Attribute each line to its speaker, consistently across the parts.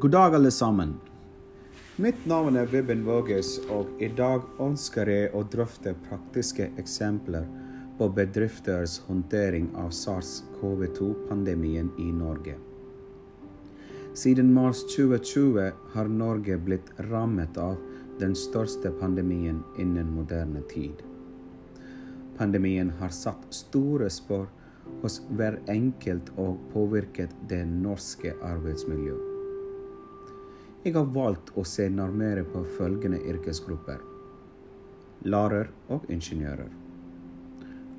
Speaker 1: God dag. Mitt namn är Vibben Voges och idag önskar jag och dröfta praktiska exempel på bedrifters hantering av sars-cov-2-pandemin i Norge. Sedan mars 2020 har Norge blivit rammet av den största pandemin innen modern tid. Pandemin har satt stora spår hos var enkelt och påverkat den norska arbetsmiljön. Jeg har valgt å se nærmere på følgende yrkesgrupper lærer og ingeniører.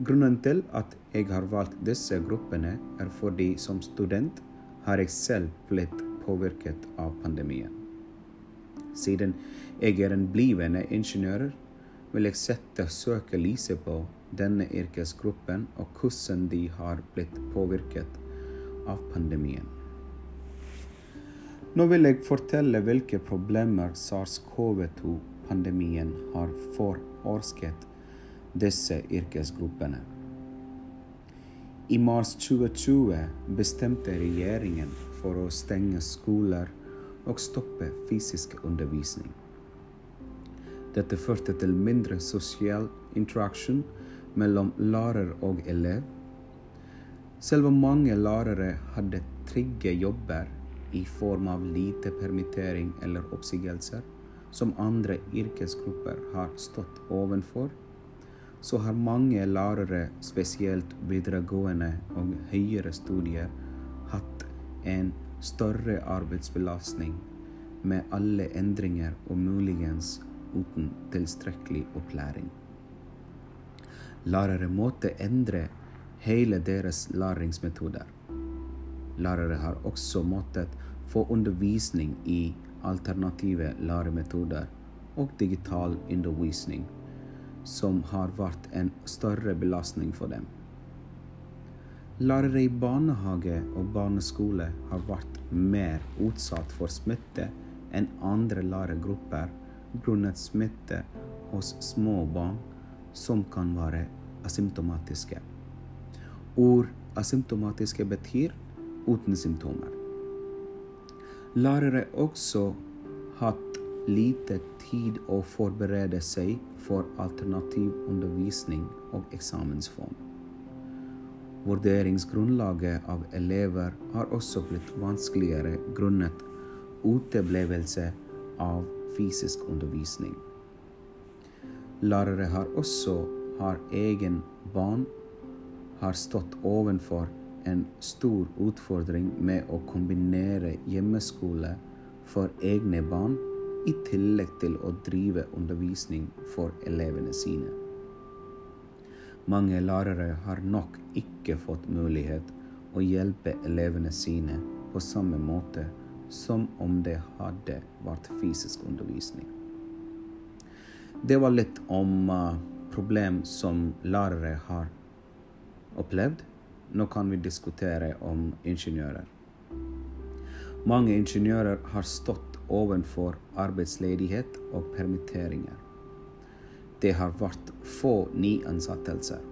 Speaker 1: Grunnen til at jeg har valgt disse gruppene, er fordi som student har jeg selv blitt påvirket av pandemien. Siden jeg er en blivende ingeniør, vil jeg sette søkelyset på denne yrkesgruppen og hvordan de har blitt påvirket av pandemien. Nå vil jeg fortelle hvilke problemer SARS-CoV-2-pandemien har forårsaket disse yrkesgruppene. I mars 2020 bestemte regjeringen for å stenge skoler og stoppe fysisk undervisning. Dette førte til mindre sosial interaksjon mellom lærer og elev. Selv om mange lærere hadde trygge jobber i form av lite permittering eller uppsägelser som andra yrkesgrupper har stått ovanför, så har många lärare, speciellt videregående och högre studier, haft en större arbetsbelastning med alla ändringar och möjligen utan tillräcklig upplärning. Lärare måste ändra hela sina läringsmetoder Lärare har också måttet få undervisning i alternativa lärometoder och digital undervisning, som har varit en större belastning för dem. Lärare i barnhage och barnskola har varit mer utsatt för smitte än andra lärargrupper grundat smitte hos små barn som kan vara asymptomatiska. Ord asymptomatiska betyder? Utan symptomer. Lärare också haft lite tid att förbereda sig för alternativ undervisning och examensform. Värderingsgrundlaget av elever har också blivit vanskligare grundat uteblivelse av fysisk undervisning. Lärare har också har egen barn har stått ovanför en stor utfordring med å kombinere hjemmeskole for egne barn i tillegg til å drive undervisning for elevene sine. Mange lærere har nok ikke fått mulighet å hjelpe elevene sine på samme måte som om det hadde vært fysisk undervisning. Det var litt om uh, problem som lærere har opplevd. Nå kan vi diskutere om ingeniører. Mange ingeniører har stått ovanför arbeidsledighet og permitteringer. Det har vært få nyansettelser.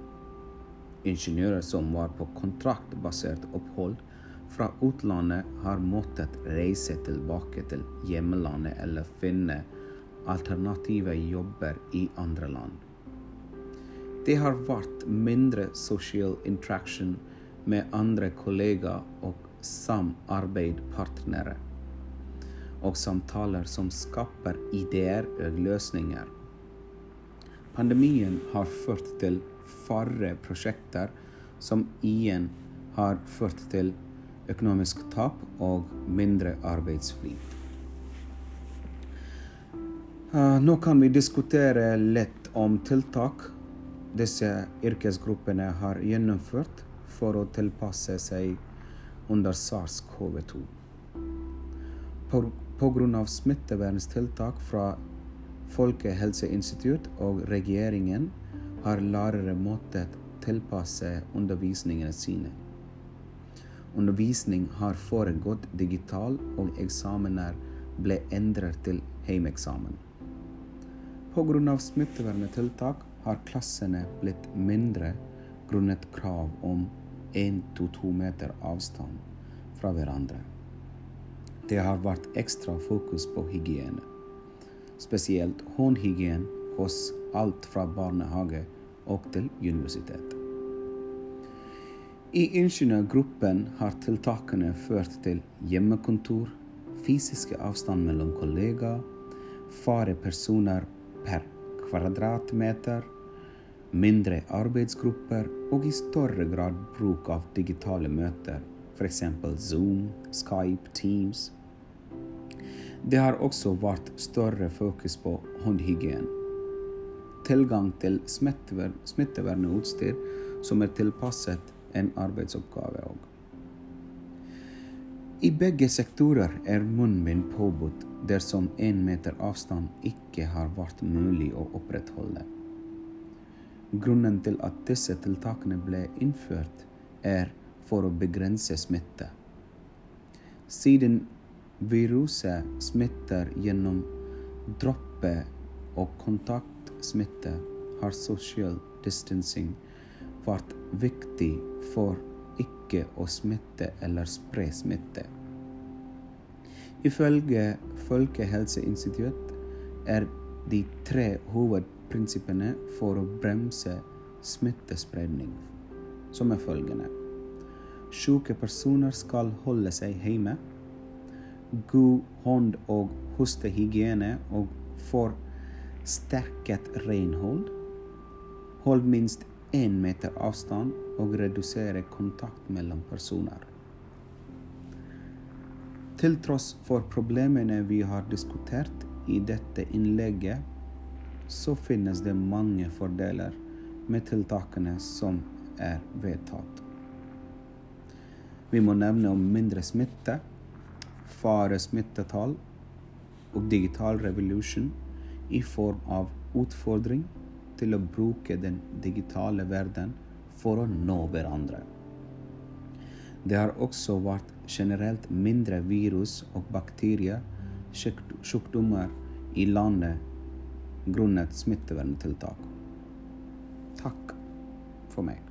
Speaker 1: Ingeniører som var på kontraktbasert opphold fra utlandet, har måttet reise tilbake til hjemlandet eller finne alternative jobber i andre land. Det har vært mindre social interaction med andra kollegor och samarbeidspartnere, och samtaler som skapar idéer och lösningar. Pandemin har fört till färre projekt som igen har fört till ekonomisk tapp och mindre arbetsflit. Uh, ah, nu kan vi diskutera lätt om tilltag dessa yrkesgrupper har genomfört for å tilpasse seg under SARS-CoV-2. Pga. smitteverntiltak fra Folkehelseinstitutt og regjeringen har lærere måttet tilpasse undervisningene sine. Undervisning har foregått digital, og eksamener ble endret til hjemmeeksamen. Pga. smitteverntiltak har klassene blitt mindre grundat krav om 1-2 meter avstand fra hverandre. Det har vært ekstra fokus på hygiene, spesielt håndhygien hos alt fra barnehage og til universitet. I ingeniørgruppen har tiltakene ført til hjemmekontor, fysiske avstand mellom kollegaer, færre personer per kvadratmeter, mindre arbeidsgrupper och i större grad bruk av digitala möten, för exempel Zoom, Skype, Teams. Det har också varit större fokus på hundhygien, tillgång till smittevernutstyr som är tillpassat en arbetsuppgave. I bägge sektorer är munbind påbud där som en meter avstånd icke har varit möjligt att upprätthålla. Grunnen til at disse tiltakene ble innført, er for å begrense smitte. Siden viruset smitter gjennom dråpe og kontaktsmitte, har social distancing vært viktig for ikke å smitte eller spre smitte. Ifølge Folkehelseinstituttet er de tre principerna för att bromsa smittspridning som är följande. Sjuka personer ska hålla sig hemma. God hand och hostehygien och för stärkt renhåll. Håll minst en meter avstånd och reducera kontakt mellan personer. Till trots för problemen vi har diskuterat i detta inlägg så finnes det mange fordeler med tiltakene som er vedtatt. Vi må nevne om mindre smitte, fare smittetall og digital revolution i form av utfordring til å bruke den digitale verden for å nå hverandre. Det har også vært generelt mindre virus og bakterier, sjukdomar i landet grunnet smitteverntiltak. Takk for meg.